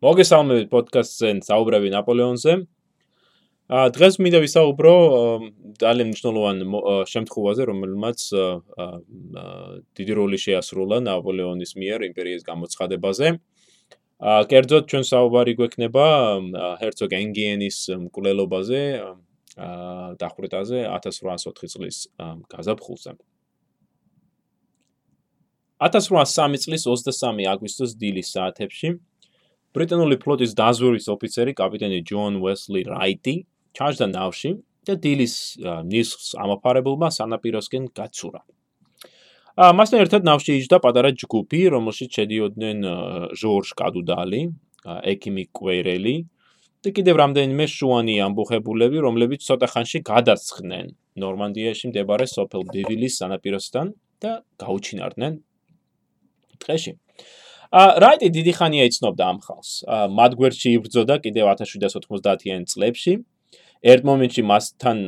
მოგესალმებით პოდკასტზე საუბრები ნაპოლეონზე. ა დღეს მინდა ვისაუბრო ძალიან მნიშვნელოვან შემთხვევაზე, რომელმაც დიდი როლი შეასრულა ნაპოლეონის მიერ იმპერიის გამოცხადებაზე. ა კერძოდ ჩვენ საუბარი გვექნება ჰერცოგ ენგიენის მკვლელობაზე, ა დახვრეტაზე 1804 წლის გაზაფხულზე. 1803 წლის 23 აგვისტოს დილის საათებში ბრიტანული ფლოტის დაზვერვის ოფიცერი კაპიტანი ჯონ უესლი რაიტი ჩარჯდა ნავში და დილის ნისხს ამაფარებულმა სანაპიროსკენ გაცურა. მასთან ერთად ნავში იჯდა პატარა ჯგუფი, რომელშიც შედიოდნენ ჟორჟ კადუდალი, ეკიმი კვერელი და კიდევ რამდენიმე შუანი ამბოხებულები, რომლებიც ცოტა ხანში გადაცხდნენ ნორმანდიაში მდებარე სოფელ ბივილის სანაპიროსთან და გაუჩინარდნენ ტყეში. ა რაიტი დიდი ხანია იცნობდა ამ ხალხს. მათ გვერდში იბრძოდა კიდევ 1790-იან წლებში. ერთ მომენტში მასთან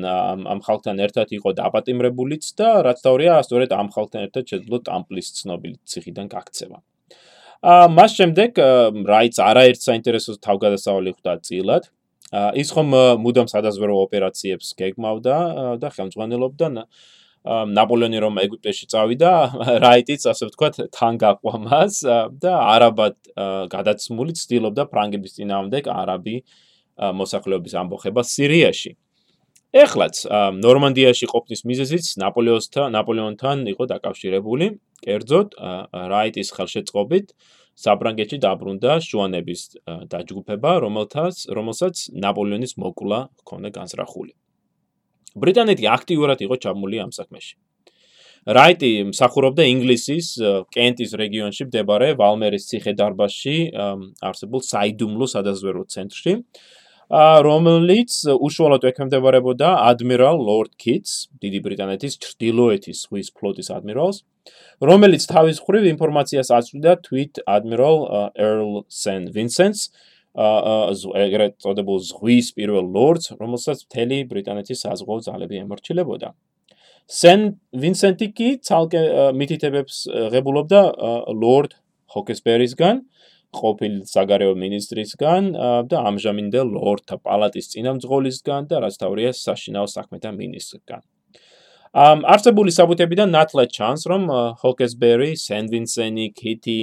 ამ ხალხთან ერთად იყო დაპატიმრებულიც და რაც თავია, სწორედ ამ ხალხთან ერთად შეძლო ტამპლის ცნობილი ციხიდან გაქცევა. ა მას შემდეგ რაიტს არაერთ საინტერესო თავგადასავალი ხვდა წილად. ის ხომ მუდამ სადაზვერო ოპერაციებს გეგმავდა და ხელმძღვანელობდა ნაპოლეონი რომ ეგვიპტეში წავიდა, რაიტიც ასე ვთქვათ, თან გაყვა მას და არაბად გადაცმული ცდილობდა ფრანგების ძინავდეკ არაბი მოსახლეობის ამბოხება სირიაში. ეხლაც ნორმანდიაში ყოფნის მიზეზიც ნაპოლეონთან ნაპოლეონთან იყო დაკავშირებული. კერძოდ რაიტის ხელშეწყობით საფრანგეთში დაბრუნდა შუანების დაჯგუფება, რომელთაც რომელსაც ნაპოლეონის მოკულა ჰქონდა განსრახული. ბრიტანეთი აქტიურად იყო ჩაბმული ამ საქმეში. რაიტი მსახურობდა ინგლისის კენტის რეგიონში მდებარე ვალმერის ციხე-დარბაზში არსებულ საიდუმლო სადაზვერვო ცენტრში, რომელიც უშუალოდ ექვემდებარებოდა ადმირალ ლორდ კიტს, დიდი ბრიტანეთის ჩრდილოეთის ზღვის ფლოტის ადმირალს, რომელიც თავის მხრივ ინფორმაციას აწვდიდა თვით ადმირალ ერლ სენ ვინსენტს, ეგრეთ წოდებულ ზღვის პირველ ლორდს, რომელსაც მთელი ბრიტანეთის საზღვაო ძალები ემორჩილებოდა. სენ ვინსენტი კი ცალკე მითითებებს ღებულობდა ლორდ ჰოკესბერისგან, ყოფილ საგარეო მინისტრისგან და ამჟამინდელ ლორდთა პალატის წინამძღოლისგან და რაც თავია საშინაო საქმეთა მინისტრისგან. ამ არსებული საბუთებიდან ნათლად ჩანს, რომ ჰოკესბერი, სენ ვინსენი, კიტი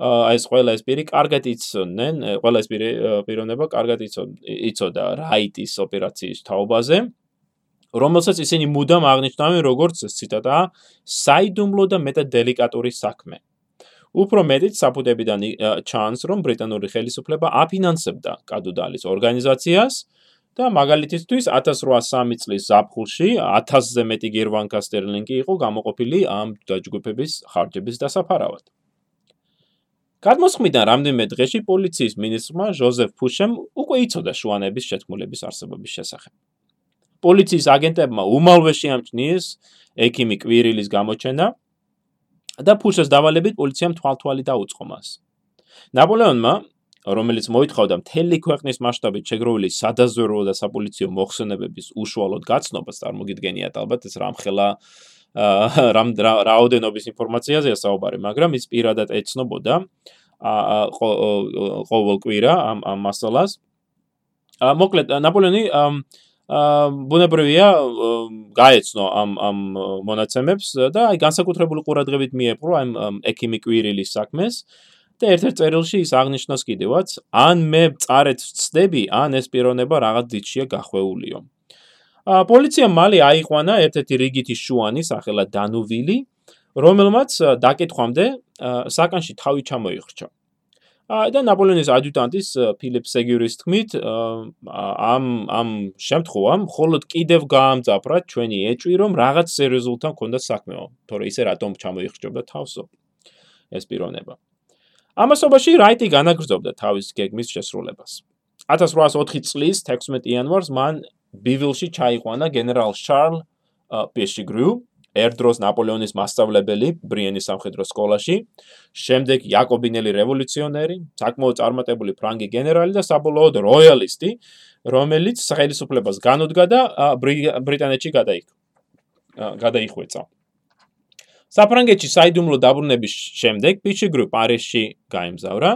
აი ეს ყველა ეს პირი კარგად იცოდნენ, ყველა ეს პირი პიროვნება კარგად იცოდა რაიტის ოპერაციის თაობაზე, რომელსაც ისინი მუდამ აღნიშნავენ როგორც ციტატა, საიდუმლო და მეტად დელიკატური საქმე. უფრო მეტიც საფუძებიდან ჩანს, რომ ბრიტანული ხელისუფლება აფინანსებდა კადუდალის ორგანიზაციას და მაგალითისთვის 1803 წლის ზაფხულში 1000-ზე მეტი გერვანკა სტერლინგი იყო გამოყოფილი ამ დაჯგუფების ხარჯების დასაფარავად. გადმოსხმიდან რამდენიმე დღეში პოლიციის მინისტრმა ჟოზეფ ფუშემ უკვე იცოდა შუანების შეთქმულების არსებობის შესახებ. პოლიციის აგენტებმა უმალვე შეამჩნიეს ეკიმი კვირილის გამოჩენა და ფუშეს დავალებით პოლიციამ თვალთვალი დაუწყო მას. ნაპოლეონმა, რომელიც მოითხოვდა მთელი ქვეყნის მასშტაბით შეგროვილი სადაზვერვო და საპოლიციო მოხსენებების უშუალოდ გაცნობას, წარმოგიდგენიათ ალბათ ეს რამხელა რამ რაოდენობის ინფორმაციაზეა საუბარი, მაგრამ ის პირადად ეცნობოდა ყოველ კვირა ამ ამ მასალას. მოკლედ ნაპოლეონი ა ბუნებრივია გაეცნო ამ ამ მონაცემებს და აი განსაკუთრებული ყურადღებით მიეპყრო ამ ეკიმი კვირილის საქმეს და ერთ-ერთ წერილში ის აღნიშნავს კიდევაც ან მე წარეთ ვწდები ან ეს პიროვნება რაღაც დიჩია გახვეულიო. პოლიციამ მალე აიყვანა ერთ-ერთი რიგითი შუანი სახელად დანუვილი, რომელმაც დაკითხვამდე საკანში თავი ჩამოიხრჩა. და ნაპოლეონის ადიუტანტის ფილიპ სეგიურის თქმით ამ ამ შემთხვევამ მხოლოდ კიდევ გაამძაფრა ჩვენი ეჭვი, რომ რაღაც სერიოზულთან ქონდა საქმეო, თორე ისე რატომ ჩამოიხრჩობდა თავსო ეს პიროვნება. ამასობაში რაიტი განაგრძობდა თავის გეგმის შესრულებას. 1804 წლის 16 იანვარს მან ბივილში ჩაიყვანა გენერალ შარლ პეშიგრუ ერდროს ნაპოლეონის მასწავლებელი ბრიენის სამხედრო სკოლაში, შემდეგ იაკობინელი რევოლუციონერი, საკმაოდ წარმატებული ფრანგი გენერალი და საბოლოოდ როიალისტი, რომელიც ხელისუფლებას განუდგა და ბრიტანეთში გადაიხვეწა. საფრანგეთში საიდუმლო დაბრუნების შემდეგ პეშიგრუ პარიზში გაემგზავრა.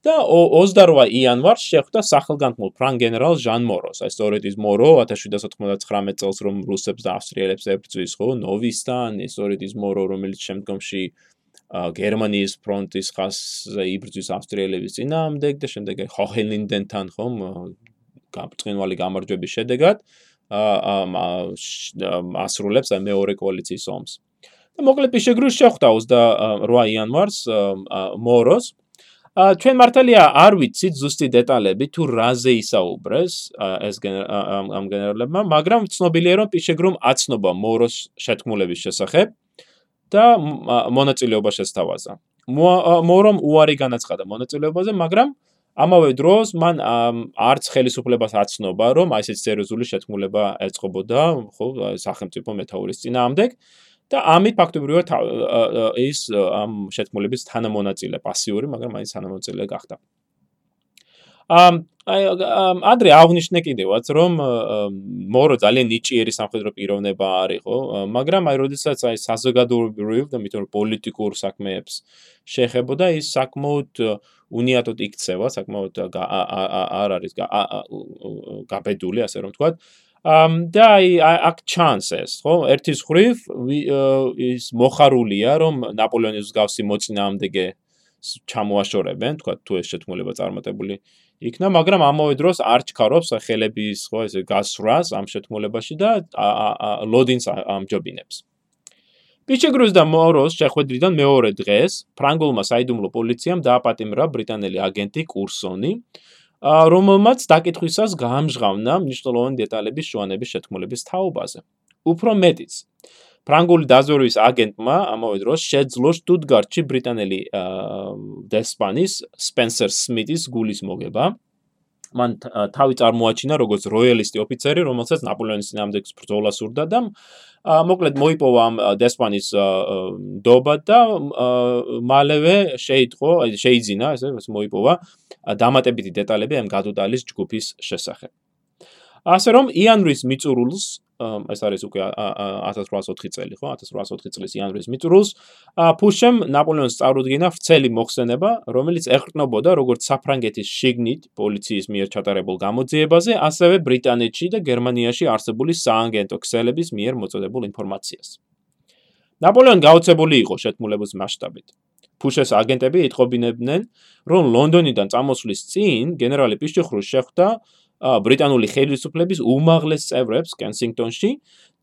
და 28 იანვარს შეხვდა სახელგანთმულ ფრანგ გენერალ ჟან მოროს. აი სწორედ ის მორო 1799 წელს რომ რუსებს და ავსტრიელებს ებრძვის ხო ნოვისთან, ის სწორედ ის მორო რომელიც შემდგომში გერმანიის ფრონტის ხაზზე იბრძვის ავსტრიელების წინააღმდეგ და შემდეგ ჰოჰენლინდენთან ხომ გამწვინვალი გამარჯვების შედეგად ასრულებს აი მეორე კოალიციის ომს. და მოკლედ პიშეგრუს შეხვდა 28 იანვარს მოროს ჩვენ მართალია არ ვიცით ზუსტი დეტალები თუ რაზე ისაუბრეს ეს ამ გენერალებმა, მაგრამ ცნობილია რომ პიშეგრუმ აცნობა მოროს შეთქმულების შესახებ და მონაწილეობა შესთავაზა. მორომ უარი განაცხადა მონაწილეობაზე, მაგრამ ამავე დროს მან არც ხელისუფლებას აცნობა, რომ აი ეს სერიოზული შეთქმულება ეწყობოდა, ხო, სახელმწიფო მეტაურის წინააღმდეგ და ამით ფაქტობრივად ის ამ შეთქმულების თანამონაწილე პასიური, მაგრამ აი თანამონაწილე გახდა. ამ აი ადრე აღნიშნე კიდევაც რომ მორო ძალიან ნიჭიერი სამხედრო პიროვნება არის ხო მაგრამ აი როდესაც აი საზოგადოებრივ და მითორ პოლიტიკურ საქმეებს შეხებოდა ის საკმაოდ უნიატოდ იქცევა საკმაოდ არ არის გაბედული ასე რომ თქვა ამ და აი აქ ჩანსეს ხო ერთის ხრივ ის მოხარულია რომ ნაპოლეონის გავსი მოწინააღმდეგე ჩამოაშორებენ თქვა თუ ეს შეთქმულება წარმატებული იქნა, მაგრამ ამავე დროს არ ჩქარობს ხელების ხო ესე გასვრას ამ შეთქმულებაში და ლოდინს ამჯობინებს. პიჩეგრუს და მოროს შეხვედრიდან მეორე დღეს ფრანგულმა საიდუმლო პოლიციამ დააპატიმრა ბრიტანელი აგენტი კურსონი, რომელმაც დაკითხვისას გაამჟღავნა მნიშვნელოვანი დეტალების შუანების შეთქმულების თაობაზე. უფრო მეტიც, ფრანგული დაზვერვის აგენტმა ამავე დროს შეძლო შტუტგარტში ბრიტანელი დესპანის სპენსერ სმიტის გულის მოგება. მან თავი წარმოაჩინა როგორც როიალისტი ოფიცერი, რომელსაც ნაპოლეონის ძინამდე ბრძოლა სურდა და მოკლედ მოიპოვა ამ დესპანის დობა და მალევე შეიტყო, შეიძინა, ესე მოიპოვა დამატებითი დეტალები ამ გადუტალის ჯგუფის შესახებ. ასე რომ იანვრის მიწურულს ეს არის უკვე 1804 წელი ხო? 1804 წლის იანვრის მიწურულს. ფუშემ ნაპოლეონს წარუდგინა ვრცელი მოხსენება რომელიც ეყრდნობოდა როგორც საფრანგეთის შიგნით პოლიციის მიერ ჩატარებულ გამოძიებაზე ასევე ბრიტანეთში და გერმანიაში არსებული სააგენტო ქსელების მიერ მოწოდებულ ინფორმაციას. ნაპოლეონი გაოცებული იყო შეთქმულების მასშტაბით. ფუშეს აგენტები ეთყობინებდნენ რომ ლონდონიდან წამოსვლის წინ გენერალი პიშჩიხრუს შეხვდა ბრიტანული ხელისუფლების უმაღლეს წევრებს კენსინგტონში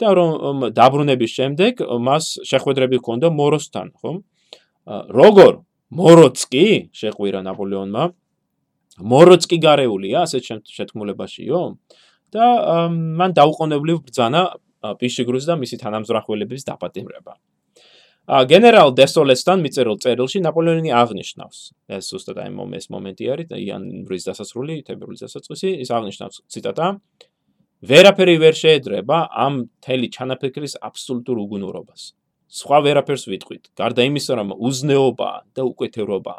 და რომ დაბრუნების შემდეგ მას შეხვედრები ჰქონდა მოროსთან, ხო? როგორ მოროცკი შეყვირა ნაპოლეონმა მოროცკი გარეულია ასეთ შეთქმულებაშიო და მან დაუყოვნებლივ ბრძანა პიშიგრუს და მისი თანამზრახველების დაპატიმრება. გენერალ დესოლესთან მიწერილ წერილში ნაპოლეონი აღნიშნავს. ეს უბრალოდ აი მომეს მომენტი არის იანვრის დასასრული თებერვლის დასაწყისი ის აღნიშნავს ციტატა ვერაფერი ვერ შეედრება ამ თელი ჩანაფიქრის აბსოლუტურ უგუნურობას. სხვა ვერაფერს ვიტყვით გარდა იმისა რომ უზნეობა და უკეთერობა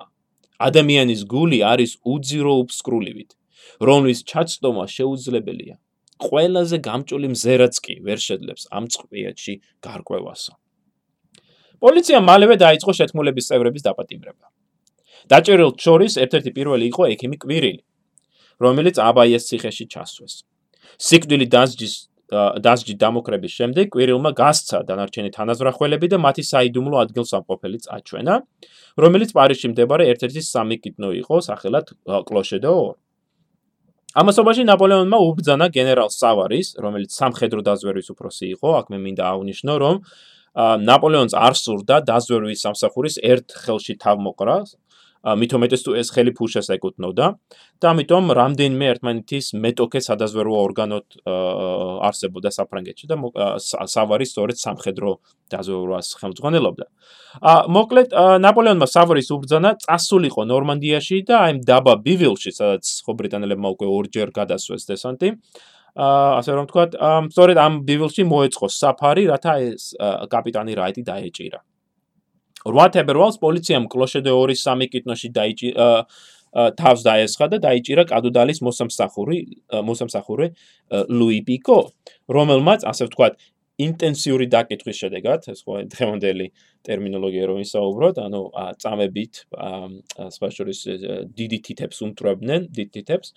ადამიანის გული არის უძირო უფსკრულივით რომლის ჩაცდომა შეუძლებელია. ყველაზე გამჭული მზერაც კი ვერ შეძლებს ამ წყვილში გარკვევასო პოლიციამ მალევე დაიწყო შეთქმულების წევრების დაპატიმრება. დაჭერილ ჩორის ერთ-ერთი პირველი იყო ექიმი კვირილი, რომელიც აბაიეს ციხეში ჩასვეს. სიკვდილი დასჯის დასჯი დამოკრების შემდეგ კვირილმა გასცა დანარჩენი თანაზრახველები და მათი საიდუმლო ადგილსამყოფელი წაჩვენა, რომელიც პარიზში მდებარე ერთ-ერთი სამი კიტნო იყო, სახელად კლოშე დე ორ. ამასობაში ნაპოლეონმა უბძანა გენერალ სავარის, რომელიც სამხედრო დაზვერვის უფროსი იყო, აქ მე მინდა აღვნიშნო, რომ ნაპოლეონს არ სურდა დაზვერვის სამსახურის ერთ ხელში თავმოყრას მითომეტეს თუ ეს ხელი ფუშას ეკუთვნოდა და ამიტომ რამდენიმე ერთმანეთის მეტოქე სადაზვერვო ორგანოთ არსებობდა საფრანგეთში და სავარი სწორედ სამხედრო დაზვერვას ხელმძღვანელობდა. ა მოკლედ ნაპოლეონმა სავარის უბრძანა წასულიყო ნორმანდიაში და აი დაბა ბივილში სადაც ხო ბრიტანელებმა უკვე ორჯერ გადასვეს დესანტი ასე რომ ვთქვათ, სწორედ ამ ბივილში მოეწყო საფარი, რათა ეს კაპიტანი რაიტი დაეჭირა. 8 თებერვალს პოლიციამ კლოშედე 2-ის სამი კიტნოში დაიჭირა თავს დაესხა და დაიჭირა კადუდალის მოსამსახური, მოსამსახური ლუი პიკო, რომელმაც ასე ვთქვათ, ინტენსიური დაკითხვის შედეგად, ეს ხო დღევანდელი ტერმინოლოგია რომ ისაუბროთ, ანუ წამებით სპეციალის დიდი თითებს უმტრებდნენ, დიდ თითებს.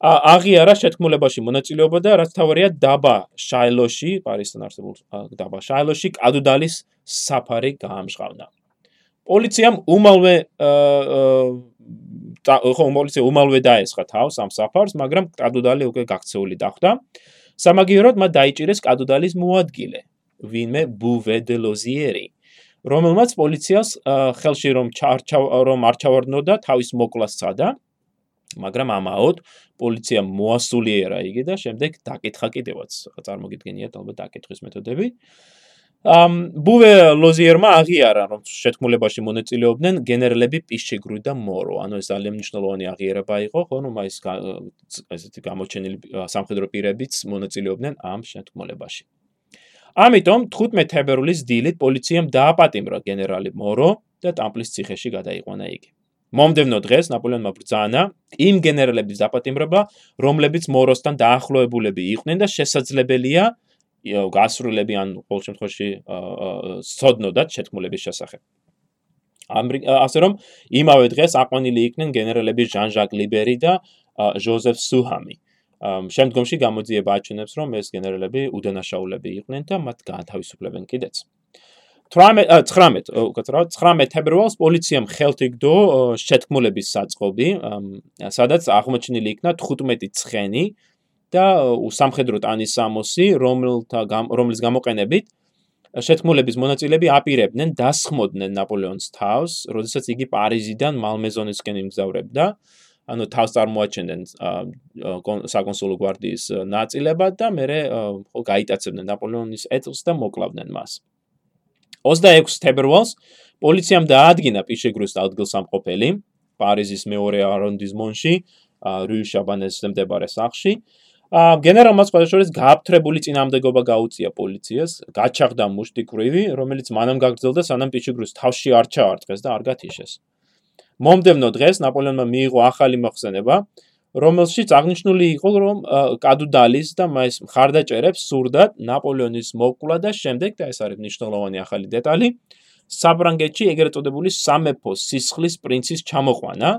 აღიარა შეთქმულებაში მონაწილეობა და რაც თავარია დაბა შაილოში, პარიზთან არსებულ დაბა შაილოში კადუდალის საფარი გაამშღავნა. პოლიციამ უმალვე აა ხო პოლიცია უმალვე დაესხა თავს ამ საფარს, მაგრამ კადუდალი უკვე გაქცეული დახვდა. სამაგიეროდ მათ დაიჭირეს კადუდალის მოადგილე, ვინმე ბუვე დე ლოზიერი, რომელმაც პოლიციას ხელში რომ ჩარჩა რომ არჩავარდნოდა თავის მოკვლას წადა, მაგრამ ამაოდ პოლიცია მოასულიერა იგი და შემდეგ დაკითხა კიდევაც, წარმოგიდგენიათ ალბათ დაკითხვის მეთოდები. ამ ბუვე ლოზიერმა აღიარა რომ შეთქმულებაში მონაწილეობდნენ გენერლები პიშეგრუ და მორო. ანუ ეს ძალიან მნიშვნელოვანი აღიარება იყო ხო? ნუ მაის ესეთი გამოჩენილი სამხედრო პირებიც მონაწილეობდნენ ამ შეთქმულებაში. ამიტომ 15 თებერვლის დილით პოლიციამ დააპატიმრა გენერალი მორო და ტამპლის ციხეში გადაიყვანა იგი. მომდევნო დღეს ნაპოლეონმა ბრძანა იმ გენერლების დაპატიმრება რომლებიც მოროსთან დაახლოებულები იყვნენ და შესაძლებელია გასრულები ან ყოველ შემთხვევაში სწოდნოდათ შეთქმულების შესახებ. ასე რომ იმავე დღეს აყვანილი იქნენ გენერალები ჟან-ჟაკ ლიბერი და ჟოზეფ სუჰამი. შემდგომში გამოძიება აჩვენებს, რომ ეს გენერალები უდანაშაულები იყვნენ და მათ გაათავისუფლებენ კიდეც. 18 უკეთრავ 19 თებერვალს პოლიციამ ხელთიგდო შეთქმულების საწყობი, სადაც აღმოჩენილი იქნა 15 ცხენი, და სამხედრო ტანის სამოსი, რომელთა რომლის გამოყენებით შეთქმულების მონაწილეები აპირებდნენ დასხმოდნენ ნაპოლეონის თავს, როდესაც იგი პარიზიდან მალმეზონისკენ იმგზავრებდა. ანუ თავს წარმოაჩენდნენ საკონსულო გვარდიის ნაწილებად და მე ხო გაიტაცებდნენ ნაპოლეონის ეტლს და მოკლავდნენ მას. 26 თებერვალს პოლიციამ დაადგინა პიშეგრუს ადგილსამყოფელი პარიზის მეორე არონდიზმონში, რუი შაბანეს მდებარე სახლში. გენერალმა სხვადასხვა გააფთრებული წინამდებობა გაუწია პოლიციას, გაჩაღდა მუშტიკრივი, რომელიც მანამ გაგრძელდა სანამ პიჩიგრუს თავში არ ჩაარტყეს და არ გათიშეს. მომდევნო დღეს ნაპოლეონმა მიიღო ახალი მოხსენება, რომელშიც აღნიშნული იყო, რომ კადუდალის და მას მხარდაჭერებს სურდათ ნაპოლეონის მოკვლა და შემდეგ და ეს არის მნიშვნელოვანი ახალი დეტალი, საბრანგეთში ეგრეთ წოდებული სამეფო სისხლის პრინცის ჩამოყვანა,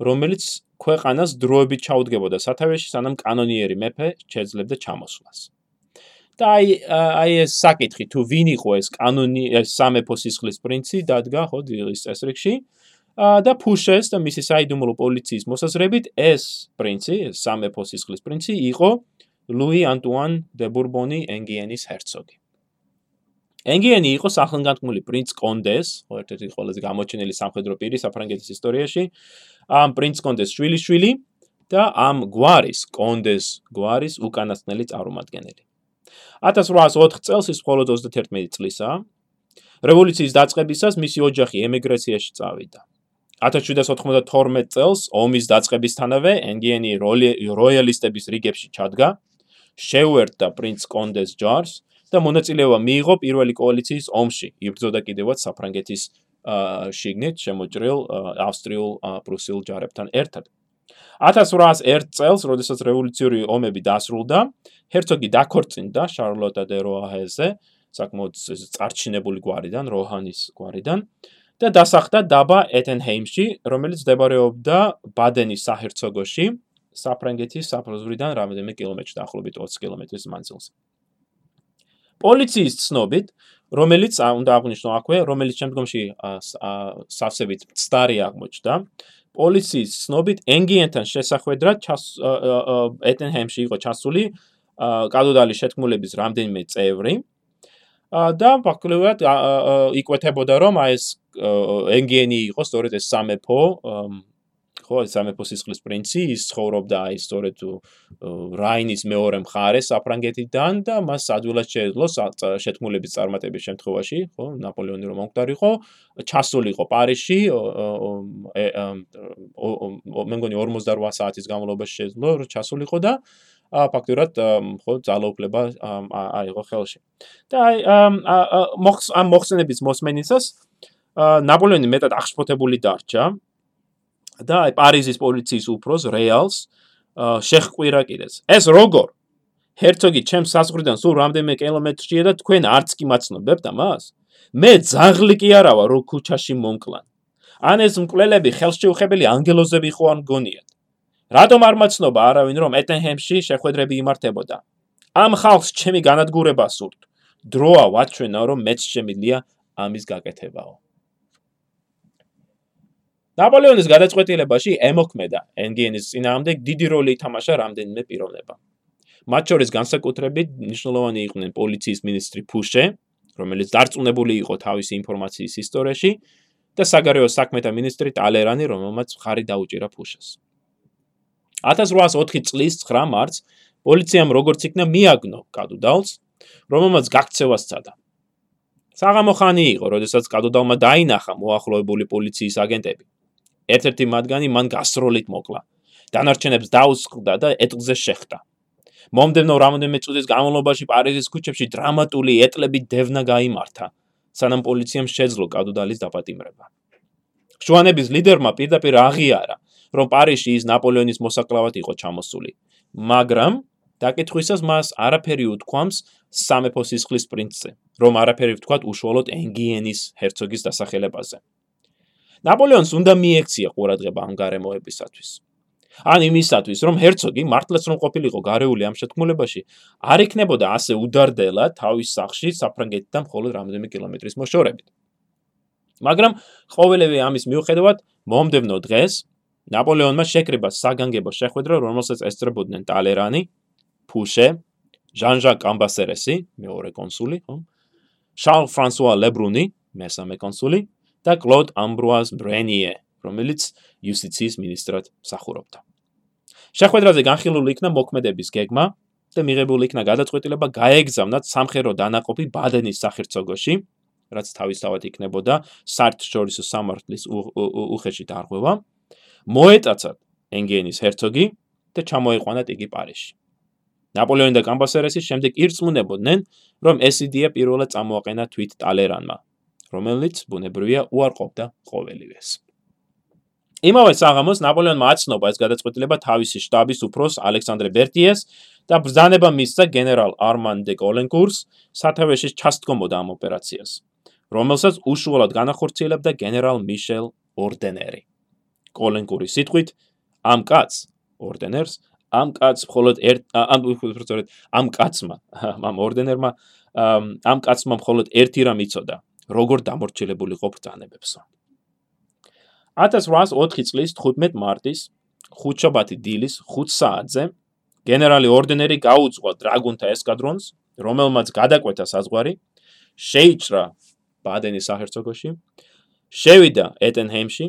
რომელიც ქვეყანას დროებით ჩაუდგებოდა სათავეში, სანამ კანონიერი მეფე შეძლებდა ჩამოსვლას. და აი აი ეს საკითხი თუ ვინ იყო ეს კანონი ეს სამეფო სისხლის პრინცი დადგა ხო დილის წესრიგში და ფუშეს და მისი საიდუმლო პოლიციის მოსაზრებით ეს პრინცი ეს სამეფო სისხლის პრინცი იყო ლუი ანტუან დე ბურბონი ენგიენის ჰერცოგი ენგიენი იყო სახელგანთქმული პრინც კონდეს, ხო ერთ-ერთი ყველაზე გამოჩენილი სამხედრო პირი საფრანგეთის ისტორიაში. ამ პრინც კონდეს შვილიშვილი და ამ გვარის კონდეს გვარის უკანასკნელი წარმომადგენელი. 1804 წელს ის მხოლოდ 31 წლისაა. რევოლუციის დაწყებისას მისი ოჯახი ემიგრაციაში წავიდა. 1792 წელს ომის დაწყებისთანავე ენგიენი როიალისტების რიგებში ჩადგა, შეუერთდა პრინც კონდეს ჯარს და მონაწილეობა მიიღო პირველი კოალიციის ომში. იბრძოდა კიდევაც საფრანგეთის შიგნით შემოჭრილ ავსტრიულ პრუსიულ ჯარებთან ერთად. 1801 წელს, როდესაც რევოლუციური ომები დასრულდა, ჰერცოგი დაქორწინდა შარლოტა დე როაჰეზე, საკმაოდ წარჩინებული გვარიდან, როჰანის გვარიდან და დასახლდა დაბა ეტენჰეიმში, რომელიც მდებარეობდა ბადენის საჰერცოგოში, საფრანგეთის საფროზვრიდან რამდენიმე კილომეტრში, დაახლოებით 20 კილომეტრის მანძილზე. პოლიციის ცნობით, რომელიც უნდა აღნიშნო აქვე, რომელიც შემდგომში სავსებით ცდარი აღმოჩნდა. პოლიციის ცნობით, ენგიენთან შესახვედრად ეტენჰემში იყო ჩასული კადოდალის შეთქმულების რამდენიმე წევრი. და ფაქტობრივად იკვეთებოდა რომ აი ეს ენგიენი იყო სწორედ ეს სამეფო ხო სამეფო სისხლის პრინცი ის ცხოვრობდა აი სწორედ რაინის მეორე მხარეს საფრანგეთიდან და მას ადვილად შეეძლო შეთქმულების წარმატების შემთხვევაში ხო ნაპოლეონი რომ მომკვდარიყო ჩასულიყო პარიზში მე მგონი 48 საათის განმავლობაში შეეძლო ჩასულიყო და ა ფაქტურად ხო ძალაუფლება აიღო ხელში. და აი ამ მოხსენების მოსმენისას ნაპოლეონი მეტად აღშფოთებული დარჩა და აი პარიზის პოლიციის უფროს რეალს შეხყვირა კიდეც. ეს როგორ? ჰერცოგი ჩემს საზღვრიდან სულ რამდენიმე კილომეტრშია და თქვენ არც კი მაცნობებთ ამას? მე ძაღლი კი არა ვარ, რო ქუჩაში მომკლან. ან ეს მკვლელები ხელშეუხებელი ანგელოზები ხო არ მგონიათ? რატომ არ მაცნობა არავინ რომ ეტენჰემში შეხვედრები იმართებოდა? ამ ხალხს ჩემი განადგურება სურთ. დროა ვაჩვენო რომ მეც შემიძლია ამის გაკეთებაო. ნაპოლეონის გადაწყვეტილებაში ემოქმედა ენგენის წინააღმდეგ დიდი როლი ითამაშა რამდენიმე პიროვნება. მათ შორის განსაკუთრებით ნიშნულოვანი იყვნენ პოლიციის მინისტრი ფუშე, რომელიც დარწმუნებული იყო თავისი ინფორმაციის ისტორიაში და საგარეო საქმეთა მინისტრი ტალერანი, რომელმაც ხარი დაუჭირა ფუშეს. 1804 წლის 9 მარტს პოლიციამ როგორც იქნა მიაგნო კადუდალს, რომელმაც გაქცევა სცადა. საღამო ხანი იყო, როდესაც კადუდალმა დაინახა მოახლოებული პოლიციის აგენტები. ერთ-ერთი მათგანი მან გასროლით მოკლა. დანარჩენებს დაუსხდა და ეტლზე შეხდა. მომდენო რამდენიმე წუთის განმავლობაში პარიზის ქუჩებში დრამატული ეტლებით დევნა გამართა, სანამ პოლიციამ შეძლო კადუდალის დაპატიმრება. შუანების ლიდერმა პირდაპირ აღიარა, რომ პარიზში ის ნაპოლეონის მოსაკლავად იყო ჩამოსული, მაგრამ დაკითხვისას მას არაფერი უთქვამს სამეფო სისხლის პრინცზე, რომ არაფერი ვთქვათ უშუალოდ ენგიენის ჰერცოგის დასახელებაზე. ნაპოლეონს უნდა მიექცია ყურადღება ამ გარემოებისათვის. ან იმისათვის, რომ ჰერცოგი მართლაც რომ ყოფილიყო გარეული ამ შეთქმულებაში, არ იქნებოდა ასე უდარდელა თავის სახში საფრანგეთიდან მხოლოდ რამდენიმე კილომეტრის მოშორებით. მაგრამ ყოველივე ამის მიუხედავად, მომდევნო დღეს ნაპოლეონმა შეკრიბა საგანგებო შეხვედრა, რომელსაც ესწრებოდნენ ტალერანი, ფუშე, ჟან-ჟაკ ამბასერესი, მეორე კონსული, ხო? შარლ ფრანსუა ლებრუნი, მესამე კონსული და კლოდ ამბრუაზ ბრენიე, რომელიც იუსტიციის მინისტრად მსახურობდა. შეხვედრაზე განხილული იქნა მოქმედების გეგმა და მიღებული იქნა გადაწყვეტილება გაეგზავნათ სამხედრო დანაყოფი ბადენის სახერცოგოში, რაც თავისთავად იქნებოდა საერთაშორისო სამართლის უხეში დარღვევა. მოეტაცათ ენგენის ჰერცოგი და ჩამოიყვანათ იგი პარიზში. ნაპოლეონი და კამბასერესი შემდეგ ირწმუნებოდნენ, რომ ეს იდეა პირველად წამოაყენა თვით ტალერანმა, რომელიც ბუნებრივია უარყოფდა ყოველივეს. იმავე საღამოს ნაპოლეონმა აცნობა ეს გადაწყვეტილება თავისი შტაბის უფროს ალექსანდრე ბერტიეს და ბრძანება მისცა გენერალ არმან დე კოლენკურს სათავეში ჩასდგომოდა ამ ოპერაციას, რომელსაც უშუალოდ განახორციელებდა გენერალ მიშელ ორდენერი. კოლენკურის სიტყვით, ამ კაც ორდენერს ამ კაც მხოლოდ ერთ ამ უბრალოდ ამ კაცმა ამ ორდენერმა ამ კაცმა მხოლოდ ერთი რამ იცოდა როგორ დამორჩილებული ყოფ წანებებსო. 1804 წლის 15 მარტის ხუთშაბათი დილის 5 საათზე გენერალი ორდენერი გაუძღვა დრაგუნთა ესკადრონს, რომელმაც გადაკვეთა საზღვარი, შეიჭრა ბადენის საჰერცოგოში, შევიდა ეტენჰემში,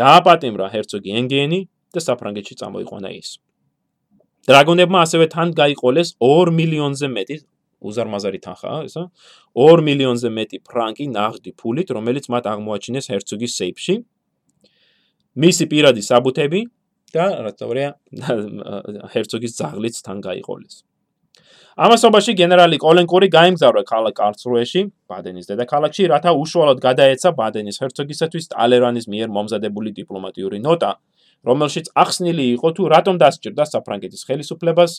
დააპატიმრა ჰერცოგი ენგიენი და საფრანგეთში წამოიყვანა ის. დრაგონებმა ასევე თან გაიყოლეს 2 მილიონზე მეტი უზარმაზარი თანხაა ესა. 2 მილიონზე მეტი ფრანკი ნაღდი ფულით რომელიც მათ აღმოაჩინეს ჰერცოგის სეიფში. მისი პირადი საბუთები და რა თქმა უნდა ჰერცოგის ძაღლიც თან გაიყოლეს. ამასობაში გენერალი კოლენკური გაემგზავრა ქალაქ კარლსრუეში, ბადენის დედაქალაქში, რათა უშუალოდ გადაეცა ბადენის ჰერცოგისათვის ტალერანის მიერ მომზადებული დიპლომატიური ნოტა, რომელშიც ახსნილი იყო თუ რატომ დასჭირდა საფრანგეთის ხელისუფლებას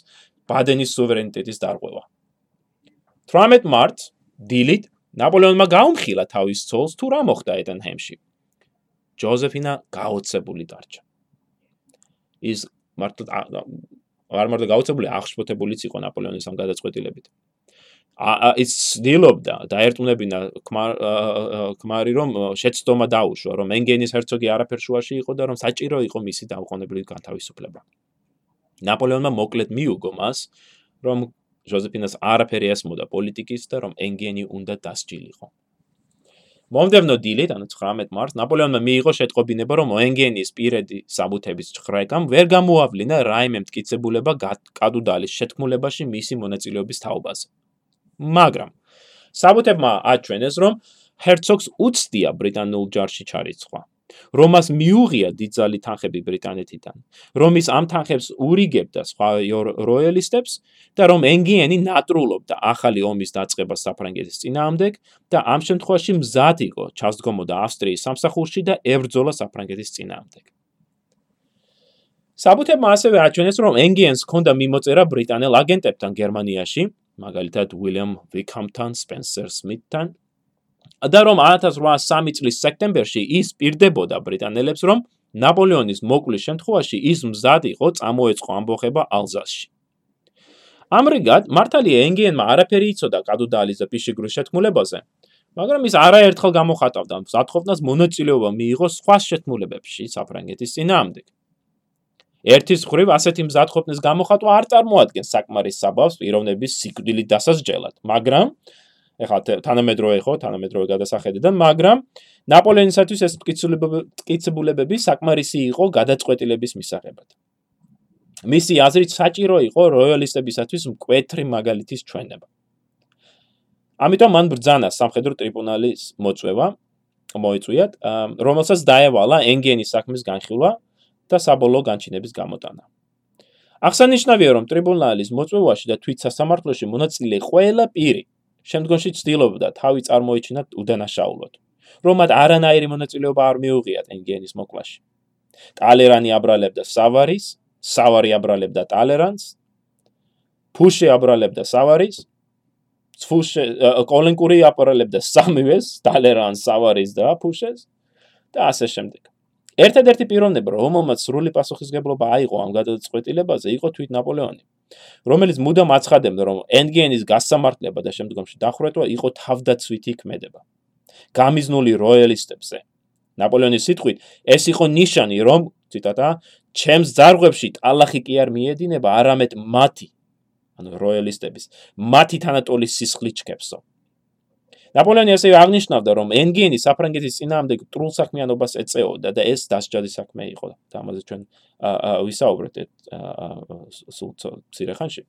ბადენის სუვერენიტეტის დარღვევა. 18 მარტს დილით ნაპოლეონმა გაუმხილა თავის ცოლს თუ რა მოხდა ედენჰემში. ჯოზეფინა გაოცებული დარჩა. ის მარტო არ მარტო გაოცებული, აღშფოთებულიც იყო ნაპოლეონის ამ გადაწყვეტილებით. ის ცდილობდა დაერტუნებინა ქმარი რომ შეცდომა დაუშვა, რომ ენგენის hercogi არაფერ შუაში იყო და რომ საჭირო იყო მისი დაუყოვნებლივ განთავისუფლება. ნაპოლეონმა მოკლედ მიუგო მას, რომ ჟოზეფინას არაფერი ესმოდა პოლიტიკის და რომ ენგენი უნდა დასჯილიყო. მომდევნო დილით, ანუ 19 მარტს, ნაპოლეონმა მიიღო შეტყობინება, რომ ენგენის პირედი საბუთების ჭხრეკამ ვერ გამოავლინა რაიმე მткиცებულება კადუდალის შეთქმულებაში მისი მონაწილეობის თაობაზე. მაგრამ საბუთებმა აჩვენეს, რომ ჰერცოგს უცდია ბრიტანულ ჯარში ჩარიცხვა. რომას მიუღია დიდძალი თანხები ბრიტანეთიდან, რომ ის ამ თანხებს ურიგებდა სხვა როიალისტებს და რომ ენგიენი ნატრულობდა ახალი ომის დაწყებას საფრანგეთის წინააღმდეგ და ამ შემთხვევაში მზად იყო ჩასდგომოდა ავსტრიის სამსახურში და ებრძოლა საფრანგეთის წინააღმდეგ. საბუთებმა ასევე აჩვენეს, რომ ენგიენს ჰქონდა მიმოწერა ბრიტანელ აგენტებთან გერმანიაში, მაგალითად უილიამ ვიკამთან, სპენსერ სმითთან. და რომ 1803 წლის სექტემბერში ის პირდებოდა ბრიტანელებს, რომ ნაპოლეონის მოკვლის შემთხვევაში ის მზად იყო წამოეწყო ამბოხება ალზასში. ამრიგად, მართალია ენგიენმა არაფერი იცოდა კადუდალის და პიშიგრუს შეთქმულებაზე, მაგრამ ის არაერთხელ გამოხატავდა, რომ სათხოვნას მონაწილეობა მიიღო სხვა შეთქმულებებში საფრანგეთის წინააღმდეგ. ერთის ხრივ ასეთი მზადყოფნის გამოხატვა არ წარმოადგენს საკმარის საბავს პიროვნების სიკვდილით დასასჯელად, მაგრამ ეხლა თანამედროვე ხო, თანამედროვე გადასახედიდან, მაგრამ ნაპოლეონისათვის ეს მტკიცებულებები საკმარისი იყო გადაწყვეტილების მისაღებად. მისი აზრით საჭირო იყო როიალისტებისათვის მკვეთრი მაგალითის ჩვენება. ამიტომ მან ბრძანა სამხედრო ტრიბუნალის მოწვევა მოიწვიათ, რომელსაც დაევალა ენგენის საქმის განხილვა და საბოლოო განჩინების გამოტანა. აღსანიშნავია, რომ ტრიბუნალის მოწვევაში და თვით სასამართლოში მონაწილე ყველა პირი შემდგომში ცდილობდა თავი წარმოეჩინათ უდანაშაულოდ, რომ მათ არანაირი მონაწილეობა არ მიუღიათ ენგენის მოკლაში. ტალერანი აბრალებდა სავარის, სავარი აბრალებდა ტალერანს, ფუშე აბრალებდა სავარის, ფუშე კოლენკური აბრალებდა სამივეს, ტალერანს, სავარის და ფუშეს და ასე შემდეგ. ერთადერთი პიროვნება, რომელმაც სრული პასუხისგებლობა აიღო ამ გადაწყვეტილებაზე, იყო თვით ნაპოლეონი, რომელიც მუდამ აცხადებდა, რომ ენგენის გასამართლება და შემდგომში დახურეთვა იყო თავდაცვითი ქმედება. გამიზნული როიალისტებზე. ნაპოლეონის სიტყვით, ეს იყო ნიშანი, რომ ციტატა, ჩემს ძარღვებში ტალახი კი არ მიედინება, არამედ მათი, ანუ როიალისტების, მათი თანატოლის სისხლი ჩქებსო. ნაპოლეონი ასე აღნიშნავდა, რომ ენგენი საფრანგეთის წინააღმდეგ ტრულსაქმიანობას ეწეოდა და ეს დასჯადი საქმე იყო. და ამაზე ჩვენ ვისაუბრეთ სულ ცირეხანში.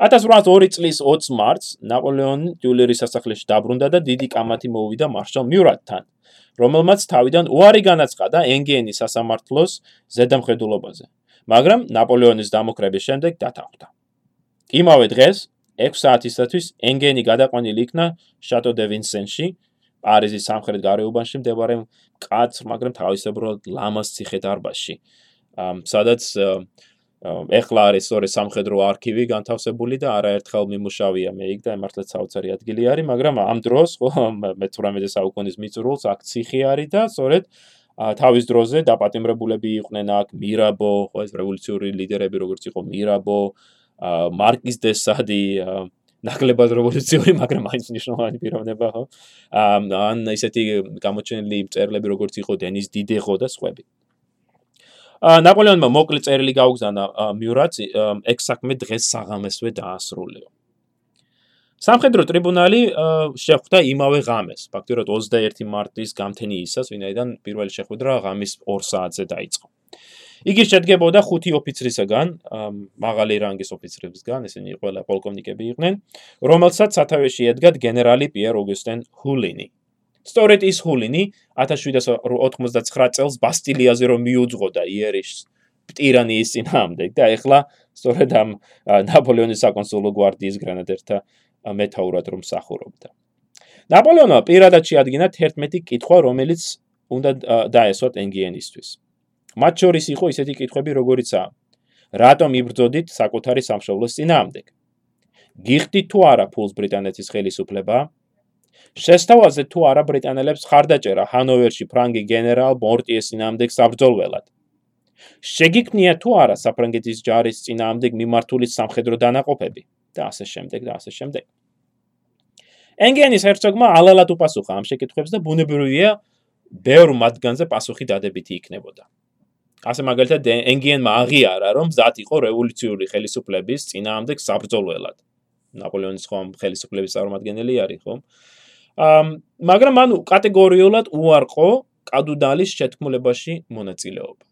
1802 წლის 20 მარტს ნაპოლეონი დიულერის სასახლეში დაბრუნდა და დიდი კამათი მოუვიდა მარშალ მიურატთან, რომელმაც თავიდან უარი განაცხადა ენგენის სასამართლოს ზედამხედველობაზე, მაგრამ ნაპოლეონის დამოკრების შემდეგ დათანხმდა. იმავე დღეს 6 საათისათვის ენგენი გადაყვანილი იქნა შატო დე ვინსენში, პარიზის სამხრეთ გარეუბანში მდებარე კაც, მაგრამ თავისებურად ლამას ციხე-დარბაზში. სადაც ეხლა არის სწორი სამხედრო არქივი განთავსებული და არაერთხელ მიმუშავია მე იქ და მართლაც საოცარი ადგილი არის, მაგრამ ამ დროს ხო მე-18 საუკუნის მიწურულს აქ ციხე არის და სწორედ თავის დროზე დაპატიმრებულები იყვნენ აქ მირაბო, ხო ეს რევოლუციური ლიდერები როგორც იყო მირაბო, მარკიზ დე სადი, ნაკლებად რევოლუციური, მაგრამ მაინც ნიშნავანი პიროვნება, ხო? ან ისეთი გამოჩენილი წერლები როგორც იყო დენის დიდეხო და სხვები. ნაპოლეონმა მოკლე წერილი გაუგზავნა მიურატს ეგ საქმე დღეს საღამესვე დაასრულეო. სამხედრო ტრიბუნალი შეხვდა იმავე ღამეს, ფაქტობრივად 21 მარტის გამთენიისას, ვინაიდან პირველი შეხვედრა ღამის 2 საათზე დაიწყო. იგი შედგებოდა ხუთი ოფიცრისგან, მაღალი რანგის ოფიცრებისგან, ესენი ყველა პოლკოვნიკები იყვნენ, რომელსაც სათავეში ედგათ გენერალი პიერ ოგუსტენ ჰულინი. სწორედ ის ჰულინი 1789 წელს ბასტილიაზე რომ მიუძღოდა იერიშს ტირანიის წინააღმდეგ და ეხლა სწორედ ამ ნაპოლეონის საკონსულო გვარდიის გრანადერთა მეტაურად რომ სახურობდა. ნაპოლეონმა პირადად შეადგინა 11 კითხვა, რომელიც უნდა დაესვათ ენგიენისთვის. მათ შორის იყო ისეთი კითხვები, როგორიცაა: რატომ იბრძოდით საკუთარი სამშობლოს წინააღმდეგ? გიხდით თუ არა ფულს ბრიტანეთის ხელისუფლება? შესთავაზეთ თუ არა ბრიტანელებს ხარდაჭერა ჰანოვერში ფრანგი გენერალ მორტიეს წინააღმდეგ საბრძოლველად? შეგიქმნია თუ არა საფრანგეთის ჯარის წინააღმდეგ მიმართული სამხედრო დანაყოფები და ასე შემდეგ და ასე შემდეგ. ენგენის hercogმა ალალად უპასუხა ამ შეკითხვებს და ბუნებრივია, ბევრ მათგანზე პასუხი დადებითი იქნებოდა. ასე მაგალითად ენგიენმა აღიარა, რომ მზად იყო რევოლუციური ხელისუფლების წინააღმდეგ საბრძოლველად. ნაპოლეონის ხომ ხელისუფლების წარმომადგენელი არის, ხო? აა მაგრამ მან კატეგორიულად უარყო კადუდალის შეთქმულებაში მონაწილეობა.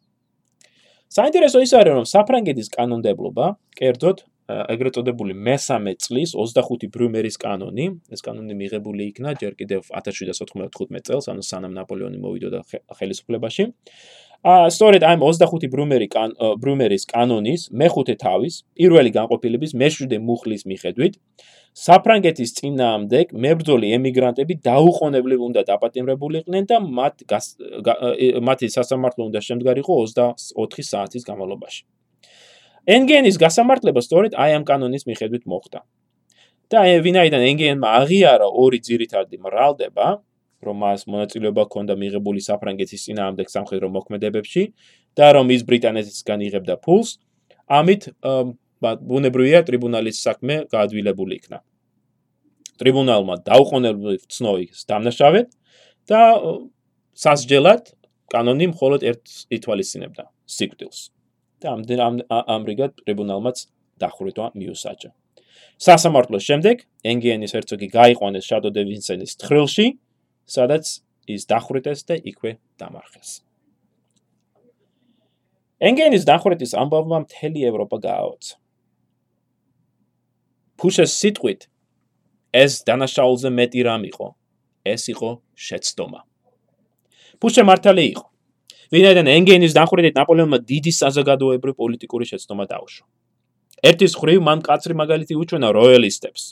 საინტერესო ის არის, რომ საფრანგეთის კანონმდებლობა, კერძოდ ეგრეთ წოდებული მესამე წლის 25 ბრუმერის კანონი, ეს კანონი მიღებული იქნა ჯერ კიდევ 1795 წელს, ანუ სანამ ნაპოლეონი მოვიდოდა ხელისუფლებაში. აა სწორედ აი 25 ბრუმერი კან ბრუმერის კანონის მეხუთე თავის პირველი განყოფილების მეშვიდე მუხლის მიხედვით საფრანგეთის წინააღმდეგ მებრძოლი ემიგრანტები დაუყოვნებლივ უნდა დაპატიმრებულიყვნენ და მათ მათი სასამართლო უნდა შემდგარიყო 24 საათის განმავლობაში. ენგენის გასამართლება სწორედ აი ამ კანონის მიხედვით მოხდა. და ვინაიდან ენგენმა აღიარა ორი ძირითადი მრავლდება, რომ მას მონაწილეობა ჰქონდა მიღებული საფრანგეთის წინააღმდეგ სამხედრო მოქმედებებში და რომ ის ბრიტანეთისგან იღებდა ფულს, ამით ბუნებრივია ტრიბუნალის საქმე გაადვილებული იქნა. ტრიბუნალმა დაუყოვნებლივ ცნოვის დამნაშავედ და სასჯელად კანონი მხოლოდ ერთ ითვალისწინებდა სიკვდილს. და ამ ამრიგად ტრიბუნალმაც დახურება მიუსაჯა. სასამართლოს შემდეგ ენგიენის hercogi გაიყვანეს შადო დე ვინსენის თხრილში სადაც ის დახვრიტეს და იქვე დამარხეს. ენგენის დახვრიტის ამბავმა მთელი ევროპა გააოცა. ფუშეს სიტყვით ეს დანაშაულზე მეტი რამ იყო. ეს იყო შეცდომა. ფუშე მართალი იყო. ვინაიდან ენგენის დახვრიტით ნაპოლეონმა დიდი საზოგადოებრივი პოლიტიკური შეცდომა დაუშვა. ერთის ხრივ მან კაცრი მაგალითი უჩვენა როიალისტებს.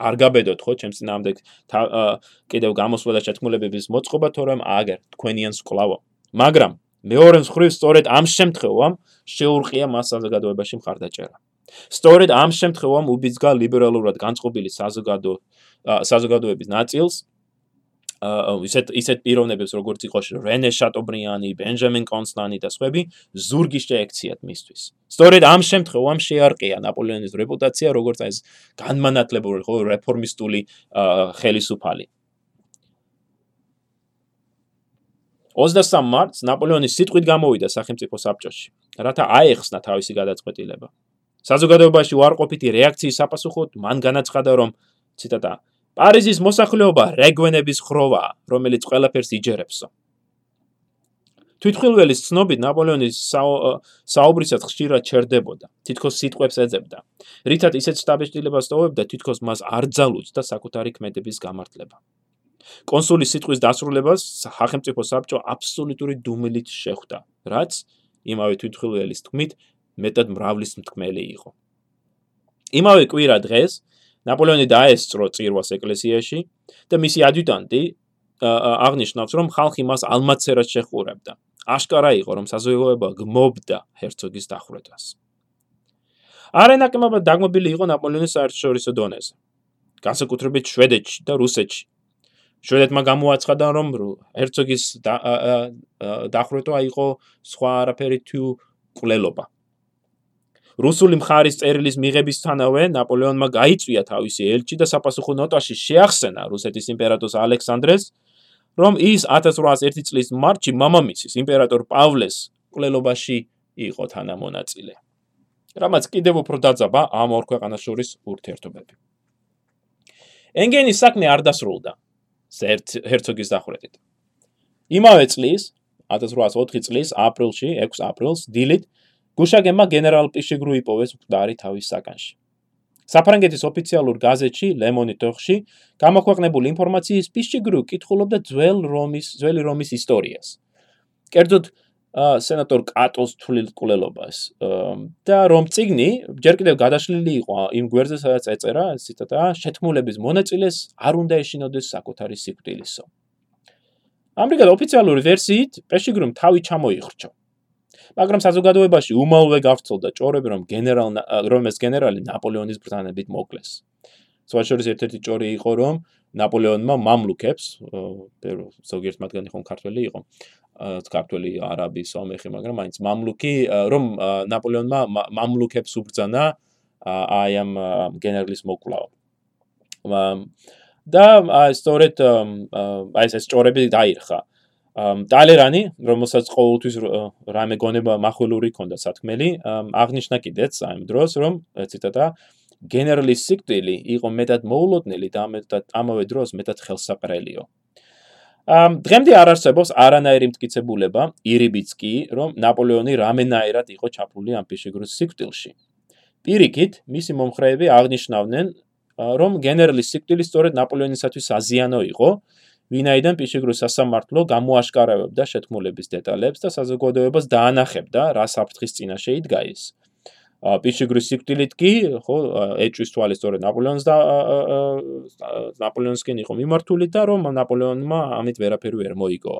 არ გაბედოთ ხო? ჩემს ნამდვილ კიდევ გამოსვლა შეთქმულებების მოწყობა თორემ აგერ თქვენიან სკლავო მაგრამ მეორე მხრივ სწორედ ამ შემთხვევამ შეურყია მას საზოგადოებაში მხარდაჭერა. სწორედ ამ შემთხვევამ უბიძგა ლიბერალურად განწყობილი საზოგადო საზოგადოების ნაწილს ისეთ ისეთ პიროვნებებს როგორც იყო რენე შატობრიანი, ბენჯამინ კონსტანი და სხვები ზურგი შეექციათ მისთვის. სწორედ ამ შემთხვევამ შეარყია ნაპოლეონის რეპუტაცია როგორც ეს განმანათლებლური ხო რეფორმისტული ხელისუფალი. 23 მარტს ნაპოლეონის სიტყვით გამოვიდა სახელმწიფო საბჭოში, რათა აეხსნა თავისი გადაწყვეტილება. საზოგადოებაში უარყოფითი რეაქციის საპასუხოდ მან განაცხადა რომ ციტატა პარიზის მოსახლეობა რეგვენების ხროვა, რომელიც ყველაფერს იჯერებსო. თვითხილველის ცნობით ნაპოლეონის საუბრისას ხშირად ჩერდებოდა, თითქოს სიტყვებს ეძებდა. რითაც ისეთ შტაბეშტილებას ტოვებდა, თითქოს მას არ ძალუძდა საკუთარი ქმედების გამართლება. კონსულის სიტყვის დასრულებას სახელმწიფო საბჭო აბსოლუტური დუმილით შეხვდა, რაც იმავე თვითხილველის თქმით მეტად მრავლის მთქმელი იყო. იმავე კვირა დღეს ნაპოლეონი დაესწრო წირვას ეკლესიაში და მისი ადიუტანტი აღნიშნავს, რომ ხალხი მას ალმაცერად შეყურებდა. აშკარა იყო, რომ საზოგადოება გმობდა ჰერცოგის დახვრეტას. არენაკმაბად დაგმობილი იყო ნაპოლეონის საერთაშორისო დონეზე. განსაკუთრებით შვედეთში და რუსეთში. შვედეთმა გამოაცხადა, რომ ჰერცოგის დახვრეტა იყო სხვა არაფერი თუ კვლელობა. რუსული მხარის წერილის მიღებისთანავე ნაპოლეონმა გაიწვია თავისი ელჩი და საპასუხო ნოტაში შეახსენა რუსეთის იმპერატორს ალექსანდრეს, რომ ის 1801 წლის მარტში მამამისის იმპერატორ პავლეს კვლელობაში იყო თანამონაწილე. რამაც კიდევ უფრო დაძაბა ამ ორ ქვეყანას შორის ურთიერთობები. ენგენის საქმე არ დასრულდა ჰერცოგის დახვრეტით. იმავე წლის 1804 წლის აპრილში, 6 აპრილს დილით გუშაგემა გენერალ პიშიგრუ იპოვეს მკვდარი თავის საკანში. საფრანგეთის ოფიციალურ გაზეთში ლემონიტოხში გამოქვეყნებული ინფორმაციის პიშიგრუ კითხულობდა ძველ რომის, ძველი რომის ისტორიას. კერძოდ სენატორ კატოს თვლილ კულელობას და რომ ციგნი ჯერ კიდევ გადაშლილი იყო იმ გვერდზე სადაც ეწერა ციტატა შეთქმულების მონაწილეს არ უნდა ეშინოდეს საკუთარი სიკვდილისო. ამრიგად ოფიციალური ვერსიით პიშიგრუმ თავი ჩამოიხრჩა. მაგრამ საზოგადოებაში უმალვე გავრცელდა ჭორები, რომ გენერალ რომ ეს გენერალი ნაპოლეონის ბრძანებით მოკლეს. შორის ერთ-ერთი ჭორი იყო, რომ ნაპოლეონმა მამლუქებს, ზოგიერთ მათგანი ხომ ქართველი იყო, ქართველი არაბი, სომეხი, მაგრამ მაინც მამლუქი, რომ ნაპოლეონმა მამლუქებს უბრძანა აი ამ გენერლის მოკვლავა. და აი სწორედ აი ეს ჭორები დაირხა. ტალერანი, რომელსაც ყოველთვის რამე გონება מחვილური ქონდა სათქმელი, აღნიშნა კიდეც ამ დროს, რომ ციტატა გენერალის სიკვდილი იყო მეტად მოულოდნელი და მეტად ამავე დროს მეტად ხელსაყრელიო. ამ დღემდე არ არსებობს არანაირი მტკიცებულება, ირიბიც კი, რომ ნაპოლეონი რამენაირად იყო ჩაფული ამ პიშეგრუს სიკვდილში. პირიქით, მისი მომხრეები აღნიშნავდნენ, რომ გენერალის სიკვდილი სწორედ ნაპოლეონისათვის აზიანო იყო, ვინაიდან პიშიგრუს სასამართლო გამოაშკარავებდა შეთქმულების დეტალებს და საზოგადოებას დაანახებდა, რა საფრთხის წინაშე იდგა ის. პიშიგრუს სიკვდილით კი, ხო, ეჭვის თვალის სწორედ ნაპოლეონს და ნაპოლეონსკენ იყო მიმართული და რომ ნაპოლეონმა ამით ვერაფერი ვერ მოიგო.